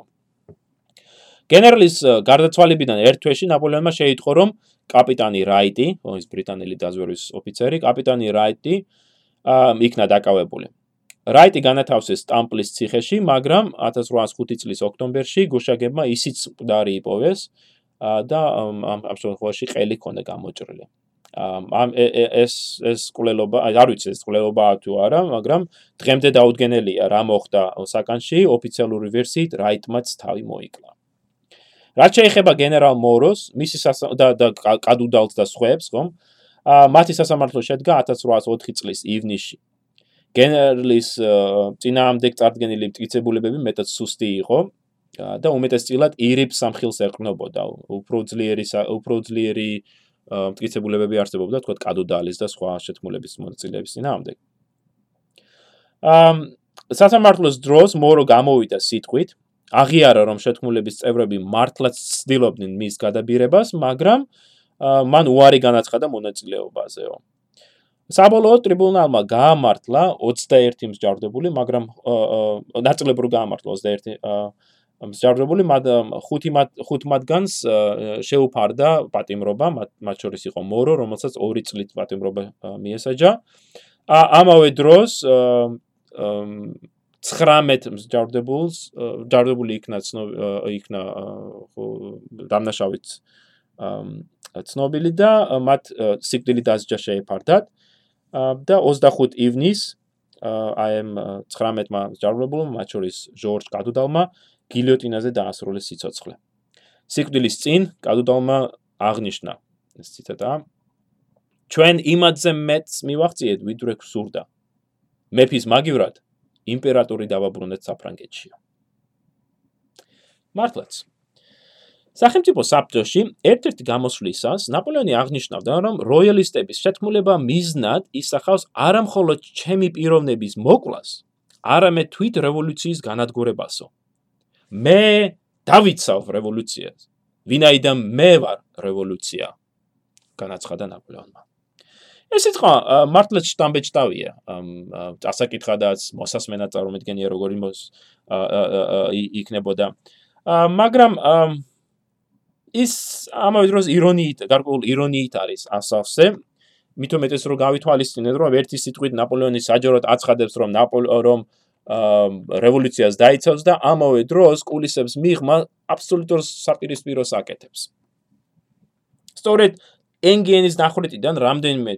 გენერლის გარდაცვალებიდან ერთ თვეში ნაპოლეონმა შეიტყო, რომ კაპიტანი რაიტი, ის ბრიტანელი დაზვერვის ოფიცერი, კაპიტანი რაიტი იქნა დაკავებული. რაიტი განათავსეს სტამპლის ციხეში, მაგრამ 1805 წლის ოქტომბერში გუშაგებმა ისიც მკვდარი იპოვეს და ამ ამ შემთხვევაში ყელი ქონდა გამოჭრილი. ამ ეს ეს კულელობა, არ ვიცი ეს კულელობა თუ არა, მაგრამ დღემდე დაუდგენელია რა მოხდა საკანში, ოფიციალური ვერსიით რაიტმაც თავი მოიკლა. რაც შეეხება გენერალ მოროს, მისი და და კადუდალს და სხვებს, ხომ? აა მათი სასამართლო შედგა 1804 წლის ივნისში. გენერლის წინააღმდეგ წარდგენილი მტკიცებულებები მეტად სუსტი იყო და უმეტესწილად ირიბ სამხილს ეყნობოდა. უფრო ძლიერი უფრო ძლიერი მტკიცებულებები არსებობდა, თქო, კადუდალის და სხვა შეთქმულების მონაწილეების წინააღმდეგ. აა სასამართლოს დროს მორო გამოვიდა სიტყვით, აღიარა რომ შეთქმულების წევრები მართლაც ცდილობდნენ მის გადაბირებას, მაგრამ მან უარი განაცხადა მონაწილეობაზეო. საბოლოოდ ტრიბუნალმა გაამართლა 21 მსჯავრდებული, მაგრამ ნაწილობრივ გაამართლა 21 მსჯავრდებული, მაგრამ ხუთი ხუთ მათგანს შეუფარდა პატიმრობა, მათ შორის იყო მორო, რომელსაც 2 წლით პატიმრობა მიესაჯა. ამავე დროს 19 მსჯავრდებულს ჯარდებული იქნა იქნა დამნაშავით ცნობილი და მათ სიკვდილი დასჯა შეეფარდათ და 25 ივნის აი ამ 19-მა მსჯავრდებულმა მათ შორის ჟორჟ კადუდალმა გილიოტინაზე დაასრულეს სიცოცხლე. სიკვდილის წინ კადუდალმა აღნიშნა ეს ციტატა ჩვენ იმადზე მეც მივახციეთ ვიდრე გსურდა მეფის მაგივრად იმპერატორი დავაბრუნეთ საფრანგეთში. მართლაც. სახელმწიფო საბჭოში ერთ-ერთი გამოსვლისას ნაპოლეონი აღნიშნავდა, რომ როიალისტების შეთქმულება მიზნად ისახავს არამხოლოდ ჩემი პიროვნების მოკლას, არამედ თვით რევოლუციის განადგურებასო. მე დავიცავ რევოლუციას. ვინაიდან მე ვარ რევოლუცია. განაცხადა ნაპოლეონმა. ეს სიტყვა მართლაც შტამბეჭდავია. ასაკითხადაც მოსასმენა წარმოედგენია როგორი მოს იქნებოდა. მაგრამ ის ამავე დროს ირონიით, გარკვეულ ირონიით არის ასავსე. მითო მეტეს რომ გავითვალისწინეთ რომ ერთი სიტყვით ნაპოლეონი საჯაროდ აცხადებს რომ რომ რევოლუციას დაიცავს და ამავე დროს კულისებს მიღმა აბსოლუტურ საპირისპიროს აკეთებს. სწორედ ენგენის ნახრეტიდან რამდენიმე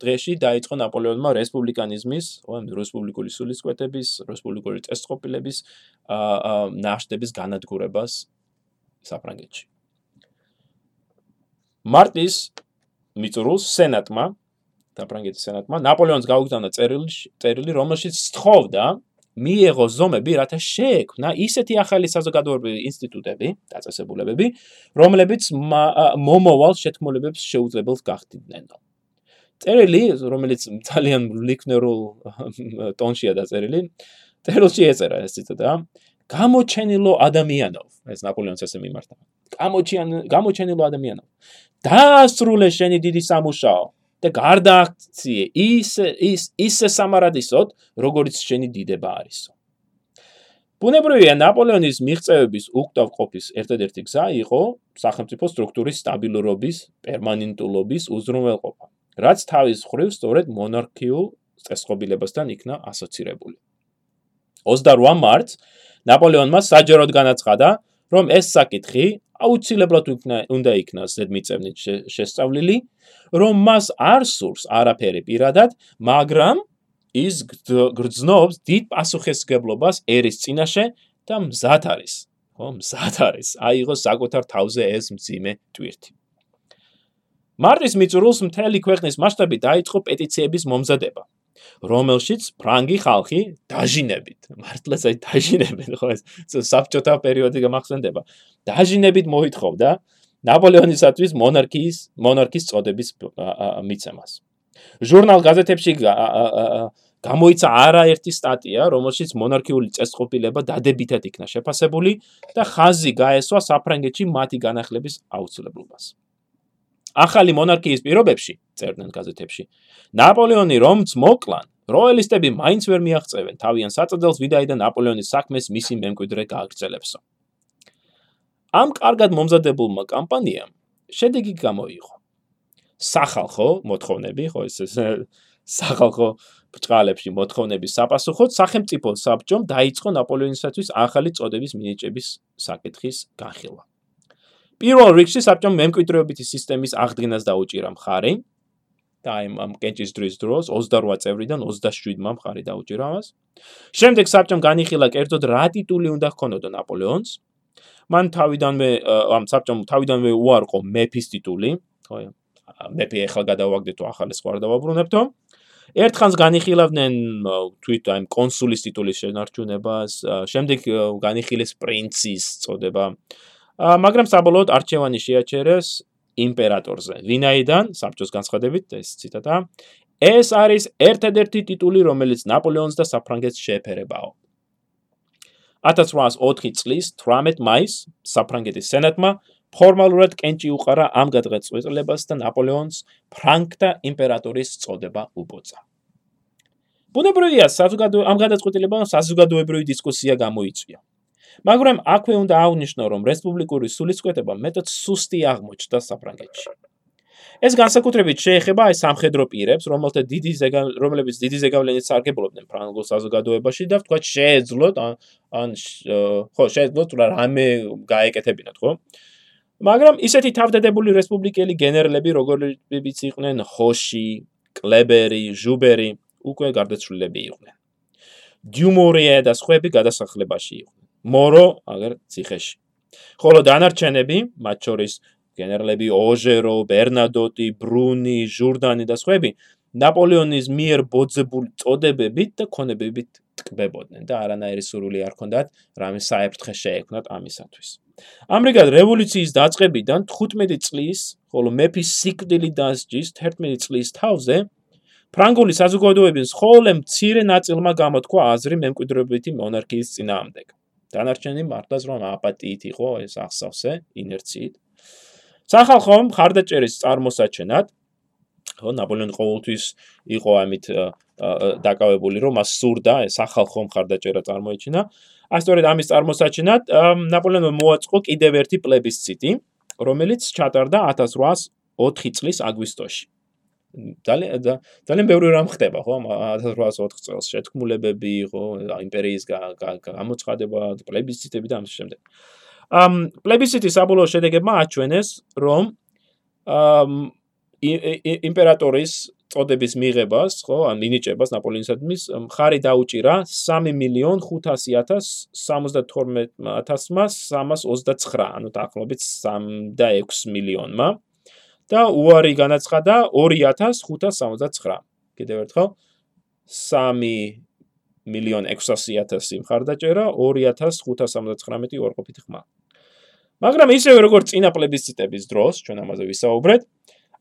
დღეში დაიწყო ნაპოლეონმა რესპუბლიკანიზმის, ხო, რესპუბლიკური სულისკვეთების, რესპუბლიკური წესწყობილების აა ნაშტების განადგურებას საფრანგეთში. მარტის მიწურულს სენატმა, საფრანგეთის სენატმა ნაპოლეონს გაუგზავნა წერილი, წერილი, რომელშიც სთხოვდა მიიღო ზომები, რათა შეექმნა ისეთი ახალი საზოგადოებრივი ინსტიტუტები, დაწესებულებები, რომლებიც მომოვალ შეთქმულებებს შეუძლებელს გახდიდნენ. წერილი, რომელიც ძალიან ლიქნერულ ტონშია დაწერილი, წერილში ეწერა ეს ციტატა: გამოჩენილო ადამიანო, ეს ნაპოლეონს ესე მიმართა. გამოჩენ გამოჩენილო ადამიანო. დაასრულე შენი დიდი სამუშაო. და გარდააქციე ის ის ისე სამარადისოდ როგორც შენი დიდება არისო ბუნებრივია ნაპოლეონის მიღწევების უკტავყოფის ერთადერთი გზა იყო სახელმწიფო სტრუქტურის სტაბილურობის პერმანენტულობის უზრუნველყოფა რაც თავის ხრივ სწორედ მონარქიულ წესწყობილებასთან იქნა ასოცირებული 28 მარტს ნაპოლეონმა საჯაროდ განაცხადა რომ ეს საკითხი აუცილებლად უნდა იქნას ზედმიწევნით შესწავლილი რომ მას არ სურს არაფერი პირადად, მაგრამ ის გრძნობს დიდ პასუხისგებლობას ერის წინაშე და მზად არის. ხო, მზად არის. აიღო საკუთარ თავზე ეს მძიმე ტვირთი. მარტის მიწურულს მთელი ქვეყნის მასშტაბით დაიწყო პეტიციების მომზადება, რომელშიც ფრანგი ხალხი დაჟინებით, მართლაც აი დაჟინებენ, ხო ეს საბჭოთა პერიოდი გამახსენდება. დაჟინებით მოითხოვდა ნაპოლეონისათვის მონარქიის მონარქის წოდების მიცემას. ჟურნალ გაზეთებში გამოიცა არაერთი სტატია, რომელშიც მონარქიული წესწყობილება დადებითად იქნა შეფასებული და ხაზი გაესვა საფრანგეთში მათი განახლების აუცილებლობას. ახალი მონარქიის პირობებში, წერდნენ გაზეთებში, ნაპოლეონი რომც მოკლან, როელისტები მაინც ვერ მიაღწევენ თავიანთ საწადელს ვიდაიდან ნაპოლეონის საქმეს მისი მემკვიდრე გააგრძელებსო. ამ კარგად მომზადებულმა კამპანიამ შედეგი გამოიღო. სახალხო მოთხოვნები, ხო ეს სახალხო ბჭყალებში მოთხოვნების საპასუხოდ სახელმწიფო საბჭომ დაიწყო ნაპოლეონისათვის ახალი წოდების მინიჭების საკითხის განხილვა. პირველ რიგში საბჭომ მემკვიდრეობითი სისტემის აღდგენას დაუჭირა მხარი და აი ამ კენჭის დროის დროს 28 წევრიდან 27-მა მხარი დაუჭირა მას. შემდეგ საბჭომ განიხილა კერძოდ რა ტიტული უნდა ჰქონოდა ნაპოლეონს. მან თავიდანვე ამ საბჭომ თავიდანვე უარყო მეფის ტიტული, ხო, მეფე ახლა გადავაგდეთო ახალი სხვა დავაბრუნებთო. ერთხანს განიხილავდნენ თვით აი კონსულის ტიტულის შენარჩუნებას, შემდეგ განიხილეს პრინცის წოდება. მაგრამ საბოლოოდ არჩევანი შეაჩერეს იმპერატორზე. ვინაიდან საბჭოს განცხადებით ეს ციტატა ეს არის ერთადერთი ტიტული, რომელიც ნაპოლეონს და საფრანგეთს შეეფერებაო. 1804 წლის 18 მაისს საფრანგეთის სენატმა ფორმალურად კენჭი უყარა ამ გადაწყვეტილებას და ნაპოლეონს ფრანკთა იმპერატორის წოდება უბოცა. ბუნებრივია, საზოგადო ამ გადაწყვეტილებამ საზოგადოებრივი დისკუსია გამოიწვია. მაგრამ აქვე უნდა აღვნიშნო, რომ რესპუბლიკური სულისკვეთება მეტად სუსტი აღმოჩნდა საფრანგეთში. ეს განსაკუთრებით შეეხება აი სამხედრო პირებს, რომელთა დიდი ზეგა რომლებიც დიდი ზეგავლენით სარგებლობდნენ ფრანგულ საზოგადოებაში და თქვა შეეძლოთ ან ან ხო შეეძლოთ რა რამე გაეკეთებინათ, ხო? მაგრამ ისეთი თავდადებული რესპუბლიკელი გენერლები, როგორებიც იყვნენ ხოში, კლებერი, ჟუბერი, უკვე გარდაცვლილები იყვნენ. დიუმორია და სხვები გადასახლებაში იყვნენ. მორო, აგერ ციხეში. ხოლო დანარჩენები, მათ შორის გენერლები ოჟერო, ბერნადოტი, ბრუნი, ჟურდანი და სხვები, ნაპოლეონის მიერ ბოძებული წოდებებით და ქონებებით ტკბებოდნენ და არანაირი სურვილი არ ჰქონდათ რამე საერთხე შეექმნათ ამისათვის. ამრიგად რევოლუციის დაწყებიდან 15 წლის, ხოლო მეფის სიკვდილი დასჯის 11 წლის თავზე ფრანგული საზოგადოების ხოლმე მცირე ნაწილმა გამოთქვა აზრი მემკვიდრეობითი მონარქიის წინააღმდეგ. დანარჩენი მართლაც რომ აპატიით იყო ეს ახსავსე ინერციით. სახალხო მხარდაჭერის წარმოსაჩენად ხო ნაპოლეონი ყოველთვის იყო ამით დაკავებული რომ მას სურდა სახალხო მხარდაჭერა წარმოეჩინა. აი სწორედ ამის წარმოსაჩენად ნაპოლეონმა მოაწყო კიდევ ერთი პლებისციტი, რომელიც ჩატარდა 1804 წლის აგვისტოში. ძალიან ძალიან ბევრი რამ ხდება, ხო? 1804 წელს შეთქმულებები იყო, იმპერიის გამოცხადება, პლებისციტები და ამ შემდეგ. ამ პლებისციტის საბოლოო შედეგებმა აჩვენეს, რომ ამ იმპერატორის წოდების მიღებას, ხო, ან მინიჭებას ნაპოლეონისადმის მხარი დაუჭირა 3 მილიონ 500.072.000-მა 329, ანუ დაახლოებით 3.6 მილიონმა და უარი განაცხადა 2569. კიდევ ერთხელ 3 მილიონ 600.000 მხარდაჭერა 2579 უარყოფითი ხმა. მაგრამ ისევე როგორც წინა პლებისციტების დროს, ჩვენ ამაზე ვისაუბრეთ,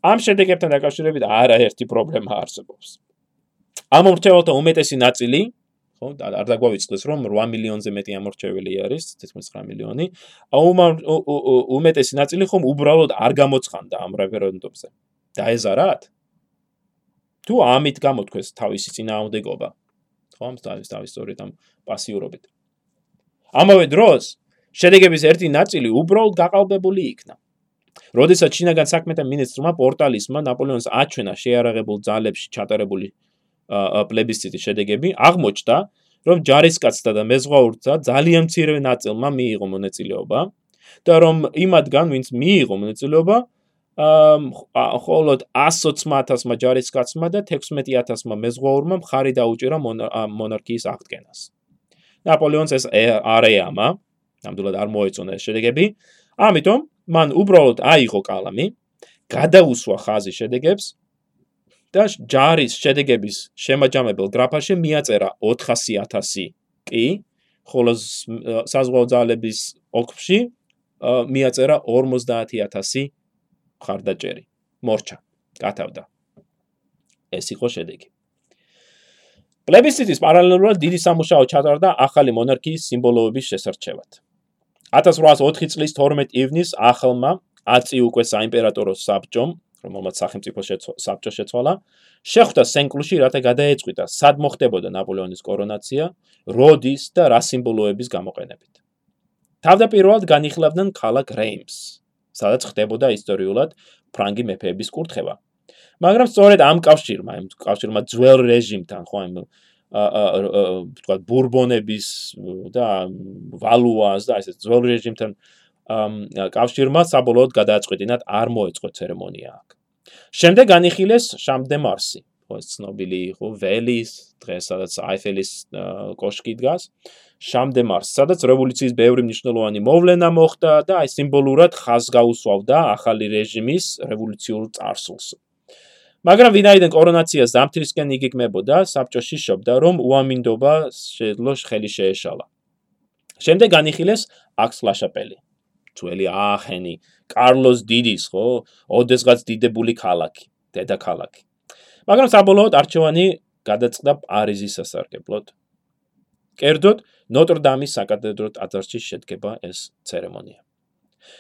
ამ შედეგებთან დაკავშირებით არაერთი პრობლემა არსებობს. ამ მომრჩეველთა უმეტესი ნაწილი, ხო, არ დაგვავიწყდეს რომ 8 მილიონზე მეტი ამორჩეველი არის, 19 მილიონი. აუმ უმეტესი ნაწილი ხომ უბრალოდ არ გამოცხანდა ამ რეფერენდუმზე. დაეზარათ? თუ ამით გამოთქვეს თავისი წინააღმდეგობა, ხო, თავის თავის სწორედ ამ პასიურობით. ამავე დროს შედეგების ერთი ნაწილი უბრალოდ გაყალბებული იქნა. როდესაც შინაგან საქმეთა მინისტრმა პორტალისმა ნაპოლეონს აჩვენა შეარაღებულ ძალებში ჩატარებული პლებისციტის შედეგები, აღმოჩნდა, რომ ჯარისკაცთა და მეზღვაურთა ძალიან მცირე ნაწილმა მიიღო მონაწილეობა და რომ იმათგან, ვინც მიიღო მონაწილეობა, აა ხოლოდ 120.000 ჯარისკაცმა და 16000-მა მეზღვაურმა მხარი დაუჭირა მონარქიის აღდგენას. ნაპოლეონს ეს არ ეამა, ნამდვილად არ მოეწონა ეს შედეგები. ამიტომ მან უბრალოდ აიღო კალამი, გადაუსვა ხაზი შედეგებს და ჯარის შედეგების შემაჯამებელ გრაფაში მიაწერა 400000 კი, ხოლო საზღვაო ძალების ოკფში მიაწერა 50000 ხარდაჭერი. მორჩა, გათავდა. ეს იყო შედეგი. პლებისციტის პარალელურად დიდი სამუშაო ჩატარდა ახალი მონარქიის სიმბოლოების შესარჩევად. 1804 წლის 12 ივნისს ახალმა აწი უკვე საიმპერატორო საბჭომ, რომელმაც სახელმწიფო საბჭო შეცვალა, შეხვდა სენკლუში, რათა გადაეწყვიტა, სად მოხდებოდა ნაპოლეონის კორონაცია, როდის და რა სიმბოლოების გამოყენებით. თავდაპირველად განიხილავდნენ ქალაქ რეიმს, სადაც ხდებოდა ისტორიულად ფრანგი მეფეების კურთხევა. მაგრამ სწორედ ამ კავშირმა, ამ კავშირმა ძველ რეჟიმთან, ხო, ამ აა თქვა ბურბონების და ვალუას და ესე ძველ რეჟიმთან აა კავშირმა საბოლოოდ გადააწყვეტინათ არ მოეწყო ცერემონია აქ. შემდეგ განიხილეს შამდე მარსი, ხო, ცნობილი ხო, ველის, დღეს სადაც აიფელის კოშკი დგას. შამდე მარს, სადაც რევოლუციის ბევრი მნიშვნელოვანი მოვლენა მოხდა და აი სიმბოლურად ხაზ გაუსვავდა ახალი რეჟიმის რევოლუციურ წარსულს. მაგრამ ვინაიდან კორონაციას დამთრისკენ იგეგმებოდა, საბჭოში შობდა, რომ უამინდობა შეძლო ხელი შეეშალა. შემდეგ განიხილეს აქს ლაშაპელი. ძველი აახენი, კარლოს დიდის, ხო? ოდესღაც დიდებული ქალაქი, დედაქალაქი. მაგრამ საბოლოოდ არჩევანი გადაწყდა პარიზის სასარგებლოდ. კერძოდ, ნოტრ-დამის საკათედრო ტაძარში შედგება ეს ცერემონია.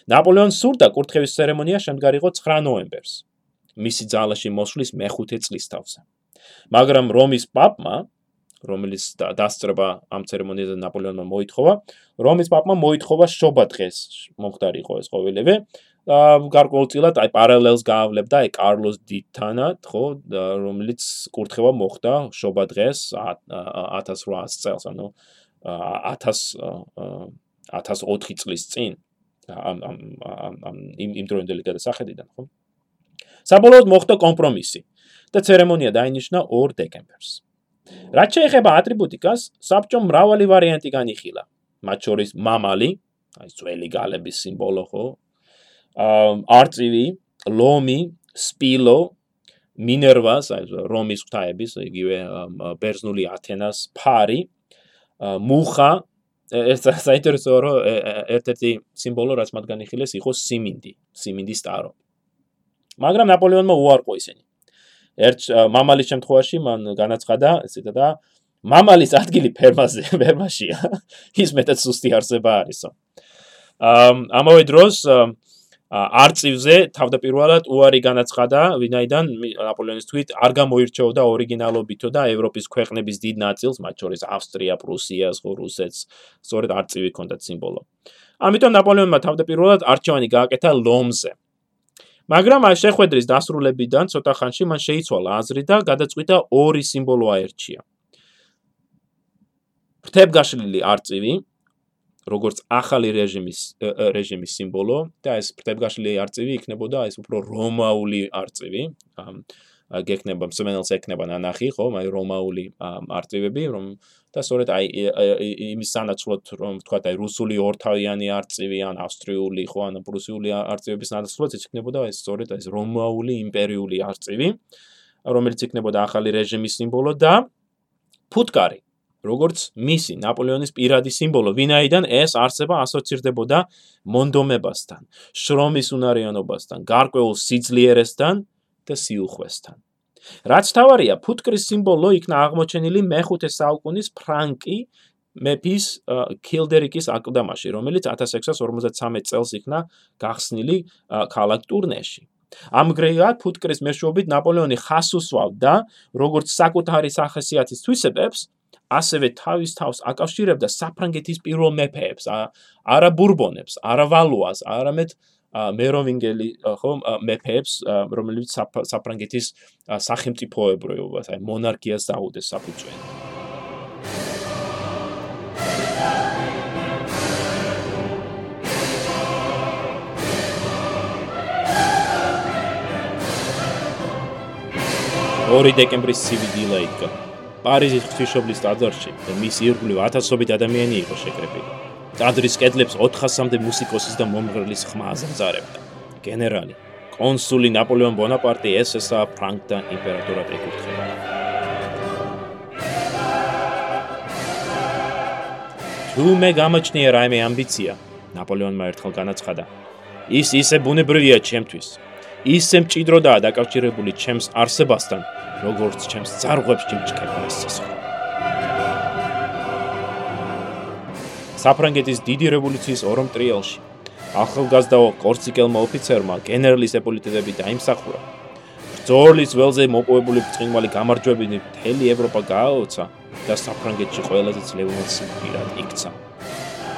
ნაპოლეონს სურდა კურთხევის ცერემონია შემდგარიყო 9 ნოემბერს. მისი ძალაში მოსვლის მეხუთე წლის თავზე. მაგრამ რომის პაპმა, რომელიც დასწრება ამ ცერემონიაზე ნაპოლეონმა მოითხოვა, რომის პაპმა მოითხოვა შობა დღეს მომხდარიყო ეს ყოველივე. აა გარკვეულწილად აი პარალელს გაავლებდა აი კარლოს დიდთანად, ხო, რომელიც კურთხევა მოხდა შობა დღეს 1800 წელს, ანუ 1000 1004 წლის წინ ამ ამ ამ იმ იმ დროინდელი გადასახედიდან, ხო? საბოლოოდ მოხდა კომპრომისი და ცერემონია დაინიშნა 2 დეკემბერს. რაც შეეხება ატრიბუტიკას, საბჭომ მრავალი ვარიანტი განიხილა. მათ შორის მამალი, აი ძველი გალების სიმბოლო ხო? აა არწივი, ლომი, სპილო, მინერვას, აი რომის ღვთაების, იგივე ბერძნული ათენას, ფარი, მუხა, ეს საინტერესოა რომ ერთ-ერთი სიმბოლო რაც მათ განიხილეს იყო სიმინდი, სიმინდის ტარო. მაგრამ ნაპოლეონმა უარყო ისინი. ერთ მამალის შემთხვევაში მან განაცხადა, ესეთა და მამალის ადგილი ფერმაზე, ფერმაშია. ის მეტად სუსტი არსება არისო. ამ ამავე დროს არწივზე თავდაპირველად უარი განაცხადა, ვინაიდან ნაპოლეონის თვით არ გამოირჩეოდა ორიგინალობითო და ევროპის ქვეყნების დიდ ნაწილს, მათ შორის ავსტრია, პრუსიას, რუსეთს, სწორედ არწივი ჰქონდათ სიმბოლო. ამიტომ ნაპოლეონმა თავდაპირველად არჩევანი გააკეთა ლომზე. მაგრამ აი შეხვედრის დასრულებიდან ცოტა ხანში მან შეიცვალა აზრი და გადაწყვიტა ორი სიმბოლო აერჩია. ფრთებგაშლილი არწივი, როგორც ახალი რეჟიმის რეჟიმის სიმბოლო და ეს ფრთებგაშლილი არწივი იქნებოდა ეს უფრო რომაული არწივი. გეკნება მსმენელს ეკნება ნანახი, ხო, აი რომაული არწივები, რომ და სწორედ აი იმის სანაცვლოდ რომ თქვა აი რუსული ორთავიანი არწივი ან ავსტრიული ხო ან პრუსიული არწივების სანაცვლოდ იქნებოდა ეს სწორედ ეს რომაული იმპერიული არწივი რომელიც იქნებოდა ახალი რეჟიმის სიმბოლო და ფუტკარი როგორც მისი ნაპოლეონის პირადი სიმბოლო ვინაიდან ეს არსება ასოცირდებოდა მონდომებასთან შრომის უნარიანობასთან გარკვეულ სიძლიერესთან და სიუხვესთან რაც თავარია, ფუტკრის სიმბოლო იქნა აღმოჩენილი მე-5 საუკუნის ფრანკი მეფის კილდერიკის აკლდამაში, რომელიც 1653 წელს იქნა გახსნილი ქალაქ ტურნეში. ამგრეულად ფუტკრის მეშვეობით ნაპოლეონი ხას უსვავდა როგორც საკუთარი სახასიათის თვისებებს, ასევე თავის თავს აკავშირებდა საფრანგეთის პირველ მეფეებს, არა ბურბონებს, არა ვალუას, არამედ მეროვინგელი ხო მეფეებს რომელიც საფრანგეთის სახელმწიფოებრიობას აი მონარქიას დაუდეს საფუძველი. ორი დეკემბრის სივიდილა იქა პარიზის ღვთისმშობლის ტაძარში და მის ირგვლივ ათასობით ადამიანი იყო შეკრებილი ტაძრის კედლებს 400-მდე მუსიკოსის და მომღერლის ხმა აზარებდა. გენერალი, კონსული ნაპოლეონ ბონაპარტი ესესა ფრანკთა იმპერატორად ეკუთვნოდა. თუ მე გამოჩნია რაიმე ამბიცია, ნაპოლეონმა ერთხელ განაცხადა. ის ისე ბუნებრივია ჩემთვის. ისე მჭიდროდაა დაკავშირებული ჩემს არსებასთან, როგორც ჩემს ძარღვებს ჭიმჭქება ეს სისხლი. საფრანგეთის დიდი რევოლუციის ორომ ტრიალში ახალგაზრდა კორსიკელმა ოფიცერმა გენერლის ეპოლიტეტები დაიმსახურა. ბრძოლის ველზე მოპოვებული ბრწყინვალე გამარჯვებები მთელი ევროპა გააოცა და საფრანგეთში ყველაზე ძლევნილ პირად იქცა.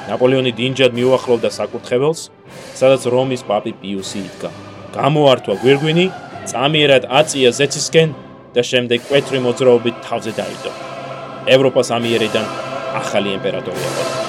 ნაპოლეონი დინჯად მიუახლოვდა საკურთხეველს, სადაც რომის პაპი პიუსი იდგა. გამოართვა გვირგვინი, წამიერად აწია ზეცისკენ და შემდეგ კვეთრი მოძრაობით თავზე დაიდო. ევროპას ამიერიდან ახალი იმპერატორი იყო.